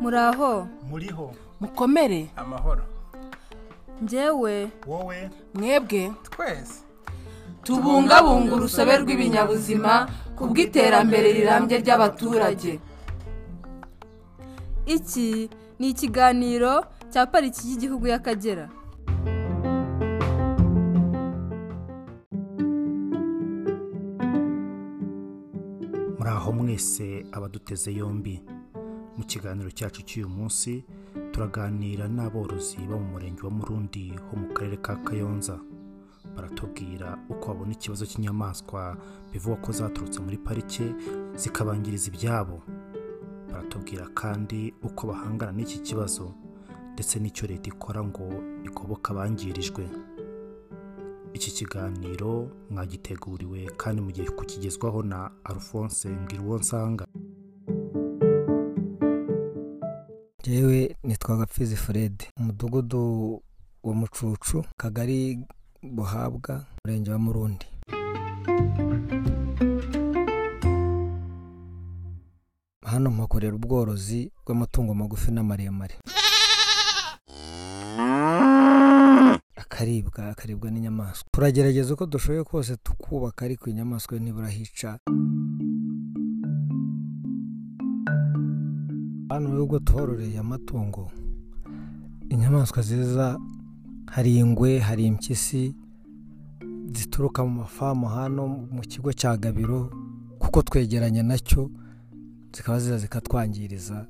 muraho. Muriho. Mukomere. Amahoro. Njyewe wowe. Mwebwe. Twese. Tubungabunga urusobe rw'ibinyabuzima ku bw'iterambere rirambye ry'abaturage. Iki ni ikiganiro cya pariki y'igihugu y'akagera. Mwese abaduteze yombi. Mu kiganiro cyacu cy'uyu munsi turaganira n'aborozi bo mu murenge wa murundi ho mu karere ka kayonza. Baratubwira uko babona ikibazo cy'inyamaswa bivugwa ko zaturutse muri parike zikabangiriza ibyabo. Baratubwira kandi uko bahangana n'iki kibazo ndetse n'icyo leta ikora ngo igoboke abangirijwe. Iki kiganiro mwagiteguriwe kandi mugiye kukigezwaho na alphonse nsanga yewe nitwa gapfizi fred umudugudu wa mucucu kagari buhabwa umurenge wa murundi. Hano mpakorera ubworozi bw'amatungo magufi n'amaremare. Akaribwa akaribwa n'inyamaswa. Turagerageza uko dushoboye kose tukubaka ariko inyamaswa ntibura hica hano nubwo tuhororeye amatungo inyamaswa ziza hari ingwe hari impyisi zituruka mu mafamu hano mu kigo cya gabiro kuko twegeranye na cyo zikaba ziza zikatwangiriza.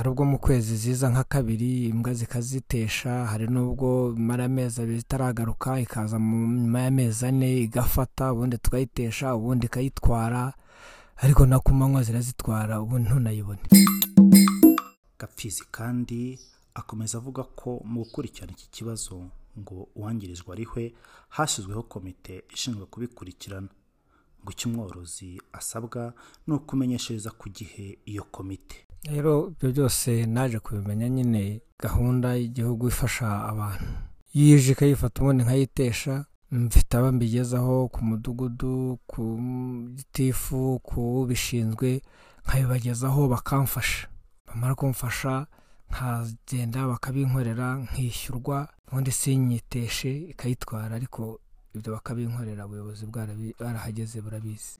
Hari ubwo mu kwezi ziza nka kabiri imbwa zikazitesha hari n'ubwo mara amezi abiri itaragaruka ikaza nyuma y'amezi ane igafata ubundi tukayitesha ubundi ikayitwara ariko na ku manywa zirazitwara ubundi ntunayibone. Gapfizi kandi akomeza avuga ko mu gukurikirana iki kibazo ngo uwangirizwa arihwe hashyizweho komite ishinzwe kubikurikirana. Ngo icyo umworozi asabwa ni ukumenyeshereza ku gihe iyo komite. Rero ibyo byose naje kubimenya nyine gahunda y'igihugu ifasha abantu. Yije ikayifata ubundi nkayitesha mfite abo mbigezaho ku mudugudu ku gitifu ku ubishinzwe nkabibagezaho bakamfasha. Bamara kumfasha nkagenda bakabinkorera nkishyurwa ubundi sinyiteshe ikayitwara ariko ibyo bakabinkorera ubuyobozi bwarahageze burabizi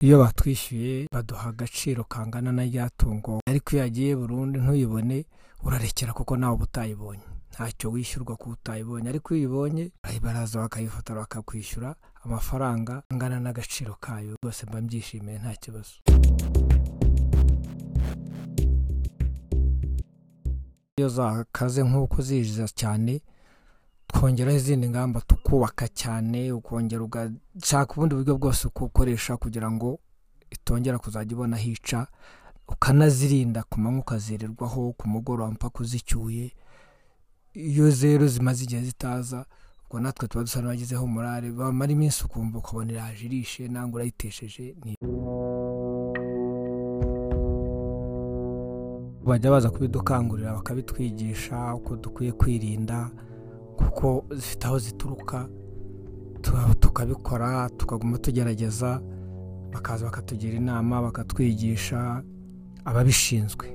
iyo batwishyuye baduha agaciro kangana na rya tungo. Ariko iyo yagiye burundu ntuyibone urarekera kuko nawe uba utayibonye. Ntacyo wishyurwa kuko utayibonye. Ariko iyo uyibonye baraza bakayifotora bakakwishyura amafaranga angana n'agaciro kayo. Rwose mba mbyishimiye nta kibazo. Iyo zakaze nk'uko zijiza cyane twongeraho izindi ngamba tukubaka cyane ukongera ugashaka ubundi buryo bwose ukoresha kugira ngo itongera kuzajya ubona hica ukanazirinda ku manywa ukazirirwaho ku mugoroba mpaka uzicyuye. Iyo rero zimaze igihe zitaza ubwo natwe tuba dusa n'abagizeho umurare bamara iminsi ukumva ukabona iraje irishe ntabwo urayitesheje bajya baza kubidukangurira bakabitwigisha uko dukwiye kwirinda kuko zifite aho zituruka tukabikora tukaguma tugerageza bakaza bakatugira inama bakatwigisha ababishinzwe.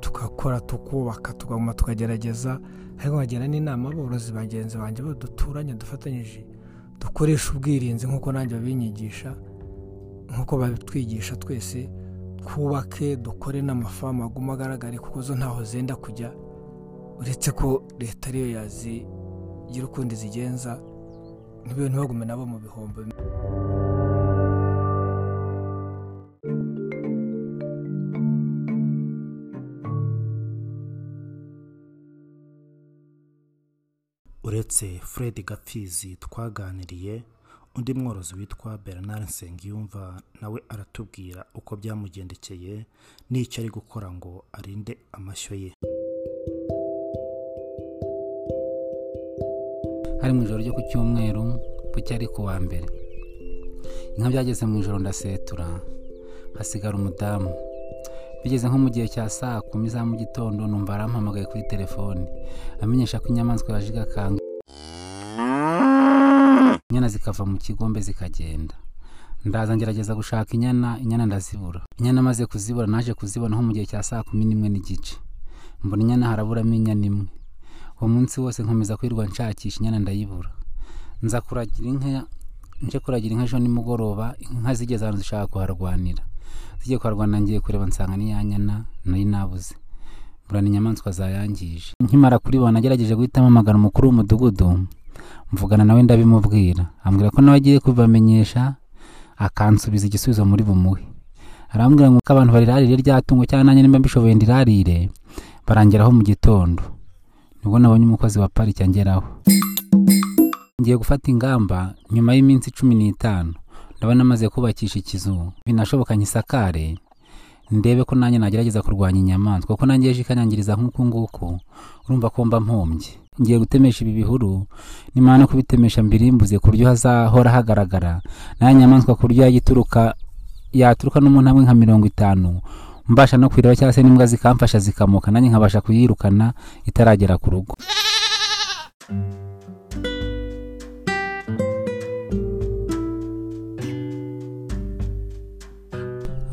Tugakora tukubaka tugaguma tukagerageza. Ariko nkagira n'inama aborozi bagenzi banjye duturanye dufatanyije dukoresha ubwirinzi nk'uko nanjye babinyigisha nk'uko babitwigisha twese twubake dukore n'amafamu aguma agaragare kuko zo ntaho zenda kujya. Uretse ko leta ariyo yazigira ukundi zigenza ntibagume nabo mu bihombo uretse fred gapfizi twaganiriye undi mworozi witwa bernard nsengiyumva nawe aratubwira uko byamugendekeye n'icyo ari gukora ngo arinde amashyo ye. Hari mu ijoro ryo ku cyumweru bucya ari ku wa mbere. Inka byageze mu ijoro ndasetura hasigara umudamu. Bigeze nko mu gihe cya saa kumi za mu gitondo numva arampamagaye kuri telefoni amenyesha ko inyamaswa yaje igakanga. Inyana zikava mu kigombe zikagenda. Ndaza ngerageza gushaka inyana inyana ndazibura. Inyana maze kuzibura naje kuzibona nko mu gihe cya saa kumi n'imwe n'igice. Mbona inyana haraburamo inyana imwe. Uwo munsi wose nkomeza kwirirwa nshakisha inyana ndayibura. Nza kuragira inka nje kuragira inka ejo nimugoroba inka zigeze ahantu zishaka kuharwanira. Zigiye kuharwana ngiye kureba nsanga n'iya nyana nari nabuze. Mbura inyamaswa zayangije. Nkimara kuribona nagerageje guhita mpamagara umukuru w'umudugudu. Mvugana nawe ndabimubwira. Ambwira ko nawe agiye kubibamenyesha akansubiza igisubizo muri bumuhe. Arambwira ngo ko abantu barirarire rya tungo cyangwa nanjye nimba mbishoboye ndirarire barangeraho mu gitondo. Nibwo nabonye umukozi wa pariki angeraho. Ngiye gufata ingamba nyuma y'iminsi cumi n'itanu. Ndabona amaze kubakisha ikizu. Binashoboka nkisakare ndebe ko nanjye nagerageza kurwanya inyamaswa kuko nanjye ejo ikanyangiriza nk'uku nguku. Urumva ko mba mpombye ngiye gutemesha ibi bihuru nimara kubitemesha mbirimbuze ku buryo hazahora hagaragara. Nayo nyamaswa ku buryo yagituruka yaturuka no mu ntambwe nka mirongo itanu mbasha no kwireba cyangwa se n'imbwa zikamfasha zikamuka nanjye nkabasha kuyirukana itaragera ku rugo.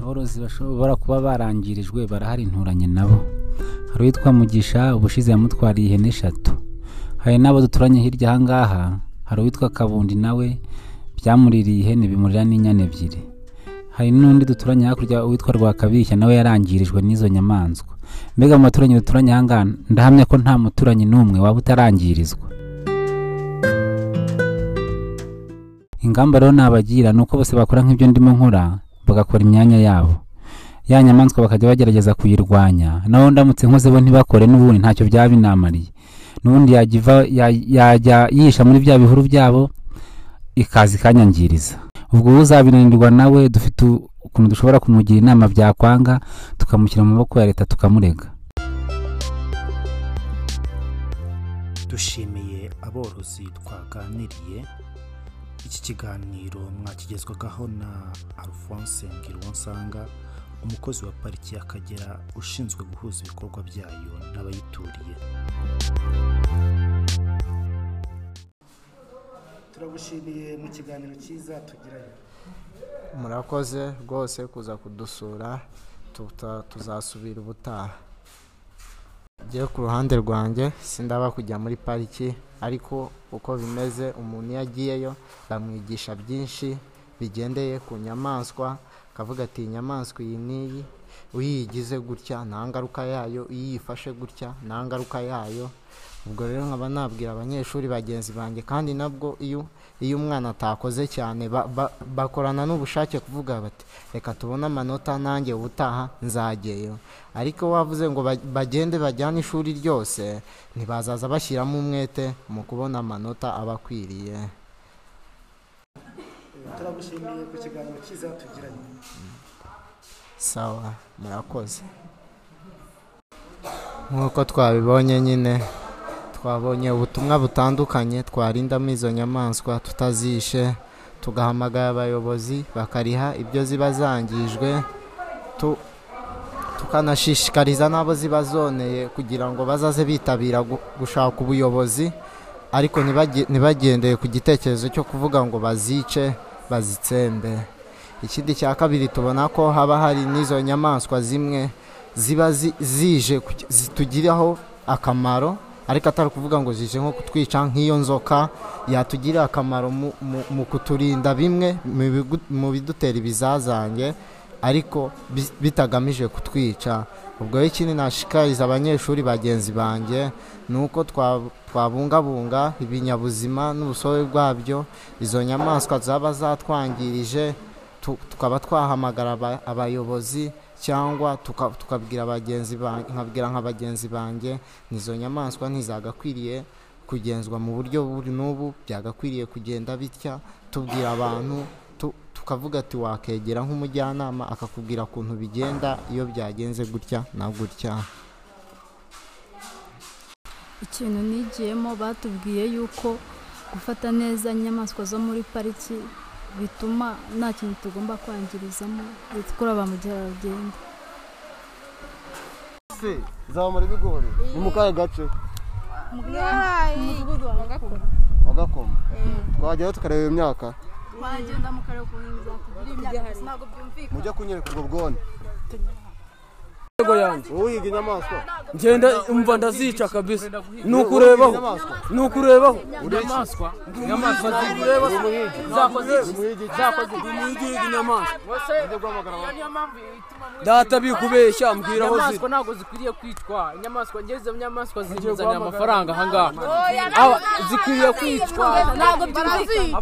Aborozi bashobora kuba barangirijwe barahari inturanye nabo. Hari uwitwa mugisha ubushize yamutwariye ihene eshatu. Hari n'abo duturanye hirya aha ngaha hari uwitwa kabundi nawe byamuririye ihene bimurira n'inyana ebyiri. Hari n'undi duturanye hakurya uwitwa rwakabishya nawe yarangirijwe n'izo nyamaswa. Mbega mu baturanyi duturanye aha ngaha ndahamya ko nta muturanyi n'umwe waba utarangirizwa. Ingamba rero nabagira ni uko bose bakora nk'ibyo ndimo nkora bagakora imyanya yabo. Ya nyamaswa bakajya bagerageza kuyirwanya naho ndamutse nkoze bo ntibakore n'ubundi ntacyo byaba binamariye n'ubundi yajya yihisha muri bya bihuru byabo ikaza ikanyangiriza ubwo uzabinanirwa nawe dufite ukuntu dushobora kumugira inama byakwanga tukamushyira mu maboko ya leta tukamurega. Dushimiye aborozi twaganiriye. Iki kiganiro mwakigezwagaho na alphonse ngirwansanga. Umukozi wa pariki y'akagera ushinzwe guhuza ibikorwa byayo n'abayituriye. Turagushimiye mu kiganiro cyiza tugiranye. Murakoze rwose kuza kudusura tuzasubira ubutaha. Njye ku ruhande rwanjye sindaba kujya muri pariki ariko uko bimeze umuntu iyo agiyeyo bamwigisha byinshi bigendeye ku nyamaswa akavuga ati iyi nyamaswa iyi n'iyi uyigize gutya nta ngaruka yayo iyo uyifashe gutya nta ngaruka yayo. Ubwo rero nkaba nabwira abanyeshuri bagenzi banjye kandi nabwo iyo iyo umwana atakoze cyane ba- ba- bakorana n'ubushake kuvuga bati reka tubone amanota nanjye ubutaha nzajyeyo. Ariko wavuze ngo ba- bagende bajyane ishuri ryose ntibazaza bashyiramo umwete mu kubona amanota aba akwiriye. Turagushimiye ku kiganiro cyiza tugiranye. Sawa murakoze. Nk'uko twabibonye nyine twabonye ubutumwa butandukanye twarindamo izo nyamaswa tutazishe tugahamagara abayobozi bakariha ibyo ziba zangijwe tu- tukanashishikariza n'abo ziba zoneye kugira ngo bazaze bitabira gu- gushaka ubuyobozi ariko ntibage- ntibagendeye ku gitekerezo cyo kuvuga ngo bazice bazitsembe. Ikindi cya kabiri tubona ko haba hari n'izo nyamaswa zimwe ziba zi- zije zitugiraho akamaro ariko atari ukuvuga ngo zije nko kutwica nk'iyo nzoka yatugirira akamaro mu- kuturinda bimwe mu bidutera ibizazange ariko bi- bitagamije kutwica. Ubwo ikindi nashishikariza abanyeshuri bagenzi banjye ni uko twa- twabungabunga ibinyabuzima n'urusobe rwabyo izo nyamaswa zaba zatwangirije tu- tukaba twahamagara aba- abayobozi cyangwa tuka- tukabwira bagenzi ba- nkabwira nka bagenzi banjye nizo nyamaswa ntizagakwiriye kugenzwa mu buryo buri n'ubu byagakwiriye kugenda bitya? Tubwira abantu tukavuga ati wakegera nk'umujyanama akakubwira ukuntu bigenda iyo byagenze gutya na gutya. Ikintu nigiyemo batubwiye yuko gufata neza inyamaswa zo muri pariki bituma nta kintu tugomba kwangirizamo bitwara ba mukerarugendo. Ese zamura ibigori? Ni mu kahe gace? Wa gakoma. Twajyayo tukareba iyo myaka twagenda mukareba ukuntu bizatugirira imyaka ntabwo byumvikana mujye kunyereka ubwo bwone yanjye uhiga inyamaswa ngenda umva ndazica kabisa ni ukurebaho ni ukurebaho inyamaswa inyamaswa iki umuhigi inyamaswa data bikubeshya mbwira aho ziri inyamaswa ntabwo zikwiriye kwicwa inyamaswa ngeze inyamaswa zizanira amafaranga ahangaha zikwiriye kwicwa ntabwo byumvikana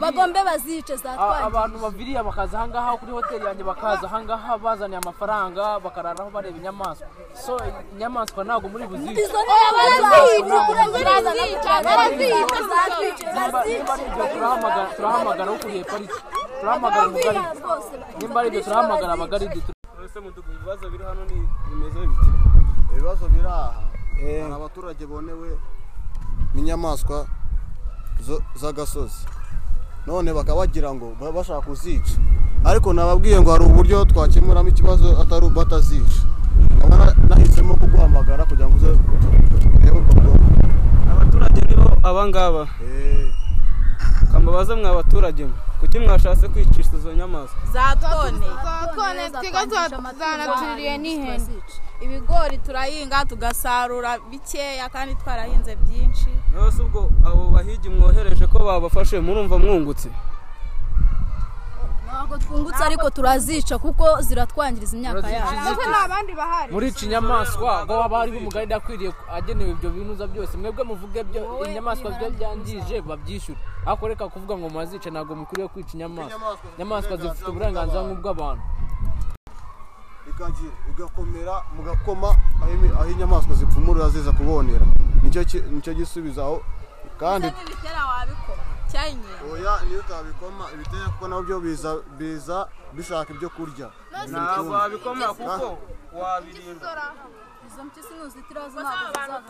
bagombe bazice zatwangiza abantu baviriye bakaza ahangaha kuri hoteli yanjye bakaza ahangaha bazaniye amafaranga bakararaho bareba inyamaswa so inyamaswa ntabwo muri ibyo turahamagara turahamagara ukuriye pariki turahamagara umugaridi nimba ari ibyo turahamagara mudugudu ibibazo biri hano ni bimeze biti ibibazo biri aha hari abaturage bonewe n'inyamaswa z'agasozi none bakaba bagira ngo ba- bashaka kuzica ariko nababwiye ngo hari uburyo twakemuramo ikibazo atari batazica nahisemo kuguhamagara kugira ngo uze urebe ubwo bwoko abaturage nibo abangaba Eh, kambabaze mwa baturage mwe kuki mwashatse kwicisha izo nyamaswa zatone zatone twiga zanaturiye n'ihene ibigori turahinga tugasarura bikeya kandi twarahinze byinshi. Rwose ubwo abo bahigi mwohereje ko babafashe murumva mwungutse? Ntabwo twungutse ariko turazica kuko ziratwangiriza imyaka yacu. Muri iki nyamaswa ngo haba hariho umugaridi akwiriye agenewe ibyo binuza byose. Mwebwe muvuge byo inyamaswa byo byangije babyishyura ariko reka kuvuga ngo muzice ntabwo mukwiriye kwica inyamaswa. Inyamaswa zifite uburenganzira nk'ubw'abantu. Ikagira igakomera mugakoma aho inyamaswa zipfumurira ziza kubonera. Nicyo gisubizo aho. Kandi n'ibitera wabikora? Cyanye oya niyo utabikoma ibitera kuko na byo biza biza bishaka ibyo kurya. Ntabwo wabikoma kuko wabirinda. Ntabwo zizaza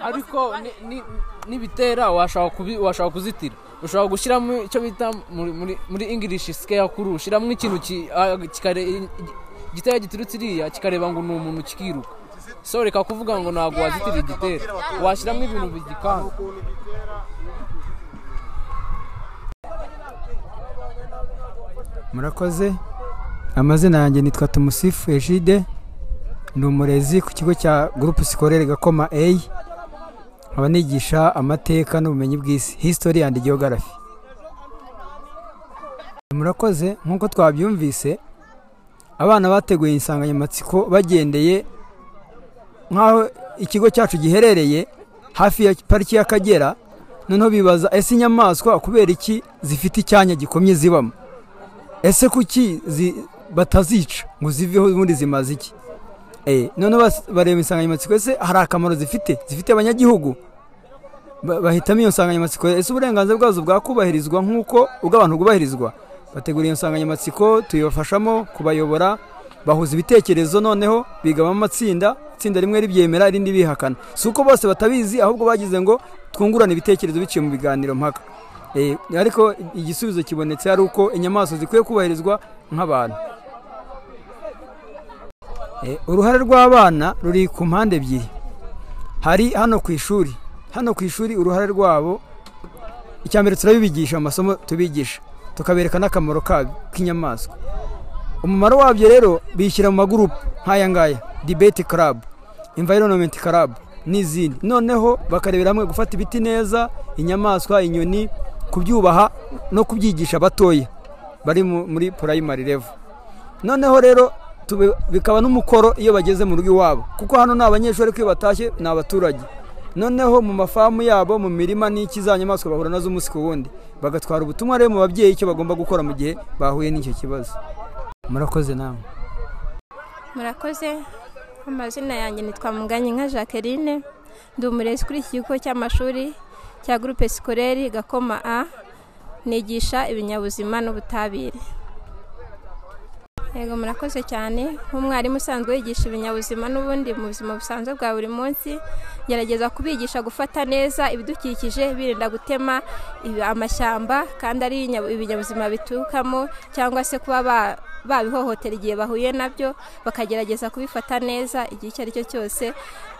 ariko ni- ni- nibitera washaka kuzitira. Ushobora gushyiramo icyo bita muri muri- muri english scare kuru ushyiramo ikintu ah, igitera giturutse iriya kikareba ngo ni umuntu kikiruka. So reka kuvuga ngo ntabwo wazitira igitera washyiramo ibintu bigikanga. Murakoze? Amazina yanjye nitwa tumusifu ejide ni umurezi ku kigo cya gurupe sikorere gakoma A. Nkaba nigisha amateka n'ubumenyi bw'isi. History and geography. Murakoze? Nk'uko twabyumvise abana bateguye insanganyamatsiko bagendeye nk'aho ikigo cyacu giherereye hafi ya pariki y'akagera noneho bibaza ese inyamaswa kubera iki zifite icyanya gikomye zibamo? Ese kuki zi- batazica ngo ziveho ubundi zimaze iki? Eh, noneho bareba insanganyamatsiko ese hari akamaro zifite? Zifite abanyagihugu? Ba- bahitamo iyo nsanganyamatsiko ese uburenganzira bwazo bwakubahirizwa nk'uko ubw'abantu bwubahirizwa bategura iyo nsanganyamatsiko tuyibafashamo kubayobora bahuza ibitekerezo noneho bigamo amatsinda itsinda rimwe ribyemera irindi bihakana. Si uko bose batabizi ahubwo bagize ngo twungurane ibitekerezo biciye mu biganiro mpaka. Eh, ariko igisubizo kibonetse ari uko inyamaswa zikwiye kubahirizwa nk'abantu. Eh, uruhare rw'abana ruri ku mpande ebyiri. Hari hano ku ishuri. Hano ku ishuri uruhare rwabo icya mbere turabibigisha mu masomo tubigisha. Tukabereka n'akamaro k'inyamaswa. Umumaro wabyo rero bishyira mu magurupe nk'aya ngaya debate club environment club n'izindi. Noneho bakarebera hamwe gufata ibiti neza inyamaswa inyoni kubyubaha no kubyigisha abatoya. Bari mu- muri primary level. Noneho rero bikaba n'umukoro iyo bageze mu rugo iwabo. Kuko hano ni abanyeshuri ariko iyo batashye ni abaturage noneho mu mafamu yabo mu mirima n'iki za nyamaswa bahura na zo umunsi ku wundi bagatwara ubutumwa rero mu babyeyi icyo bagomba gukora mu gihe bahuye n'icyo kibazo. Murakoze namwe. Murakoze. Amazina yanjye nitwa Munganyinka Jacqueline. Ndi umurezi kuri iki kigo cy'amashuri cya gurupe sikoreri gakoma a nigisha ibinyabuzima n'ubutabire. Yego murakoze cyane. Nk'umwarimu usanzwe yigisha ibinyabuzima n'ubundi mu buzima busanzwe bwa buri munsi gerageza kubigisha gufata neza ibidukikije birinda gutema amashyamba kandi ari ibinya- ibinyabuzima biturukamo cyangwa se kuba ba- babihohotera igihe bahuye na byo bakagerageza kubifata neza igihe icyo ari cyo cyose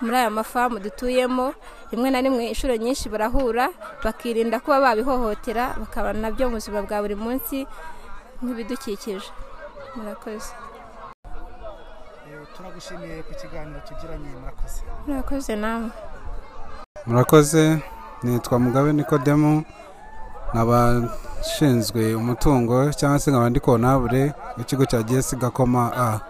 muri aya mafamu dutuyemo. Rimwe na rimwe inshuro nyinshi barahura bakirinda kuba babihohotera bakabana na byo mu buzima bwa buri munsi nk'ibidukikije. Murakoze turagushimiye ku kiganiro tugiranye murakoze. Murakoze nawe. Murakoze. Nitwa mugabe nikodemu nkaba nshinzwe umutungo cyangwa se nkaba ndi kontabure w'ikigo cya gesi gakoma a.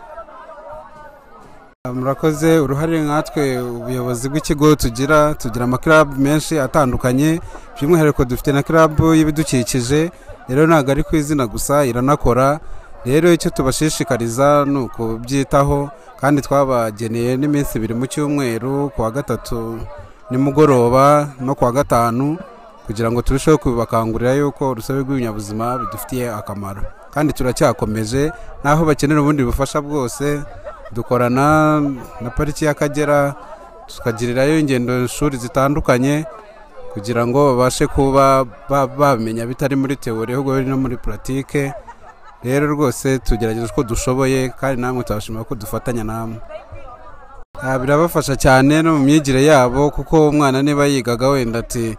Murakoze uruhare nkatwe ubuyobozi bw'ikigo tugira tugira amakarabu menshi atandukanye by'umwihariko dufite na karabu y'ibidukikije rero ntabwo ari ku izina gusa iranakora. Rero icyo tubashishikariza ni ukubyitaho kandi twabageneye n'iminsi ibiri mu cyumweru ku wa gatatu nimugoroba no ku wa gatanu kugira ngo turusheho kubibakangurira yuko urusobe rw'ibinyabuzima bidufitiye akamaro. Kandi turacyakomeje n'aho bakenera ubundi bufasha bwose dukorana na pariki y'akagera tukagirirayo ingendo shuri zitandukanye kugira ngo babashe kuba bamenya bitari muri teori ahubwo no muri puratike rero rwose tugerageza uko dushoboye kandi namwe turabashimira ko dufatanya namwe. Birabafasha cyane no mu myigire yabo kuko umwana niba yigaga wenda ati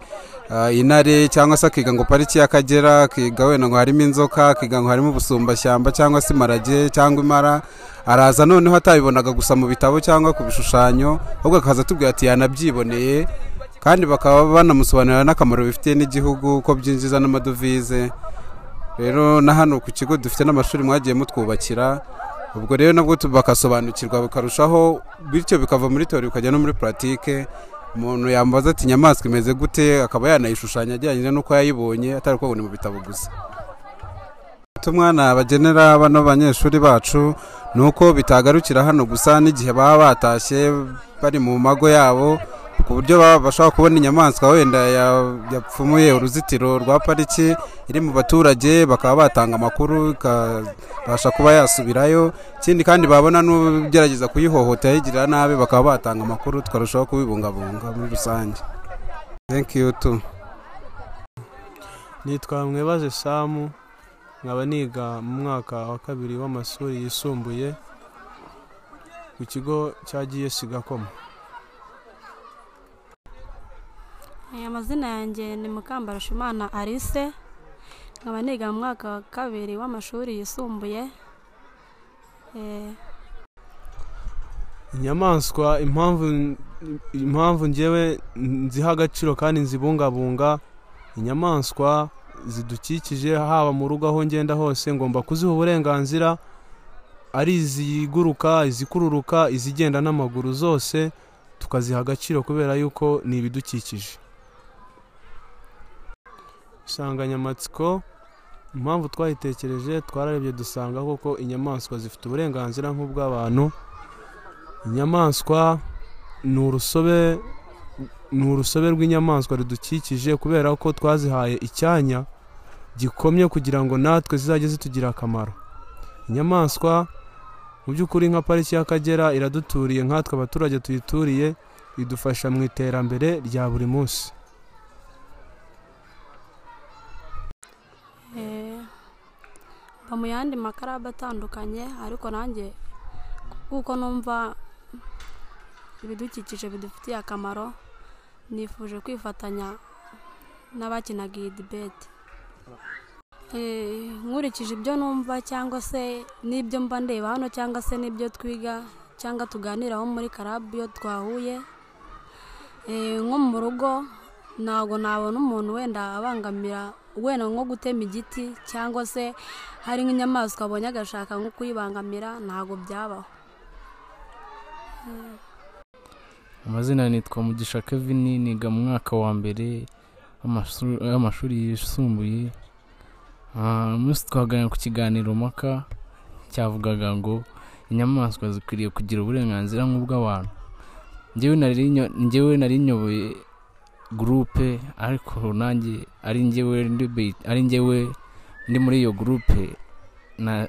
intare cyangwa se akiga ngo pariki y'akagera akiga wenda ngo harimo inzoka akiga ngo harimo ubusumbashyamba cyangwa se imparage cyangwa impara araza noneho atabibonaga gusa mu bitabo cyangwa ku bishushanyo ahubwo akaza atubwira ati yanabyiboneye. Kandi bakaba banamusobanurira n'akamaro bifitiye n'igihugu ko byinjiza n'amadovize. Rero na hano ku kigo dufite n'amashuri mwagiye mutwubakira ubwo rero nabwo bagasobanukirwa bikarushaho bityo bikava muri teori bikajya no muri puratike umuntu yambaza ati inyamaswa imeze gute? Akaba yanayishushanya ajyanye n'uko yayibonye atari uko ni mu bitabo gusa. Umwana bagenera bano banyeshuri bacu ni uko bitagarukira hano gusa n'igihe baba batashye bari mu mago yabo. Ku buryo bashobora kubona inyamaswa wenda yapfumuye uruzitiro rwa pariki iri mu baturage bakaba batanga amakuru ikabasha kuba yasubirayo. Ikindi kandi babona n'ugerageza kuyihohotera yigirira nabi bakaba batanga amakuru tukarushaho kubibungabunga muri rusange. You too. Nitwa mwebaze samu nkaba niga mu mwaka wa kabiri w'amashuri yisumbuye ku kigo cya giyesi gakoma. Aya mazina yanjye ni mukambarashimana arise nkaba niga mu mwaka wa kabiri w'amashuri yisumbuye inyamaswa impamvu impamvu ngewe nziha agaciro kandi nzibungabunga inyamaswa zidukikije haba mu rugo aho ngenda hose ngomba kuziha uburenganzira ari iziguruka izikururuka izigenda n'amaguru zose tukaziha agaciro kubera yuko ni ibidukikije. Insanganyamatsiko impamvu twayitekereje twararebye dusanga koko inyamaswa zifite uburenganzira nk'ubw'abantu. Inyamaswa ni urusobe ni urusobe rw'inyamaswa rudukikije kubera ko twazihaye icyanya gikomye kugira ngo natwe zizajye zitugira akamaro. Inyamaswa mu by'ukuri nka pariki y'akagera iraduturiye nkatwe abaturage tuyituriye idufasha mu iterambere rya buri munsi. Mba mu yandi makarabu atandukanye ariko nanjye kuko numva ibidukikije bidufitiye akamaro nifuje kwifatanya n'abakinaga iyi dibete nkurikije ibyo numva cyangwa se n'ibyo mba ndeba hano cyangwa se n'ibyo twiga cyangwa tuganiraho muri karabu iyo twahuye nko mu rugo ntabwo nabona umuntu wenda abangamira wenda nko gutema igiti cyangwa se hari nk'inyamaswa abonye agashaka nko kuyibangamira ntabwo byabaho. Amazina nitwa mugisha kevin niga mu mwaka wa mbere w'amashuri yisumbuye. Umunsi twaganira ku kiganiro mpaka cyavugaga ngo inyamaswa zikwiriye kugira uburenganzira nk'ubw'abantu. Ngewe nari nyoboye gurupe ariko nanjye ari ngewe ndi muri iyo gurupe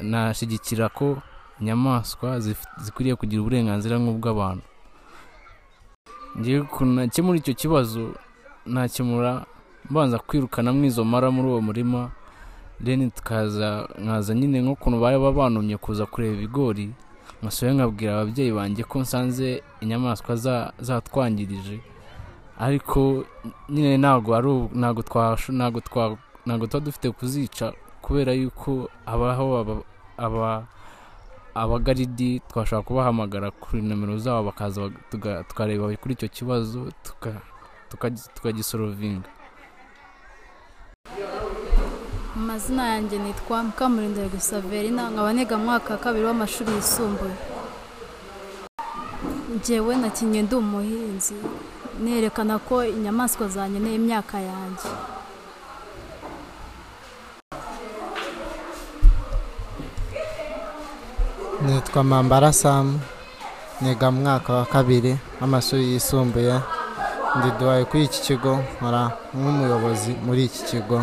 nashyigikira ko inyamaswa zikwiriye kugira uburenganzira nk'ubw'abantu. Nakemura icyo kibazo nakemura mbanza kwirukana izo mara muri uwo murima. Rero tukaza nkaza nyine nk'ukuntu baba bantumye kuza kureba ibigori. Nkasubiye nkabwira ababyeyi banjye ko nsanze inyamaswa za- zatwangirije. Ariko nyine ntabwo ari ntabwo ntabwo ntabwo tuba dufite kuzica kubera yuko habaho aba- aba- abagaridi twashobora kubahamagara kuri nomero zabo bakaza tukareba kuri icyo kibazo tuka- tuka- tukagisorovinga amazina yanjye nitwa mukamurindire gusaverina nkaba niga mu mwaka wa kabiri w'amashuri yisumbuye. Njyewe nakinnye ndi umuhinzi. Nerekana ko inyamaswa zankeneye imyaka yanjye. Nitwa mambara samu niga mu mwaka wa kabiri w'amashuri yisumbuye. Ndi duwaye kuri iki kigo nkora nk'umuyobozi muri iki kigo.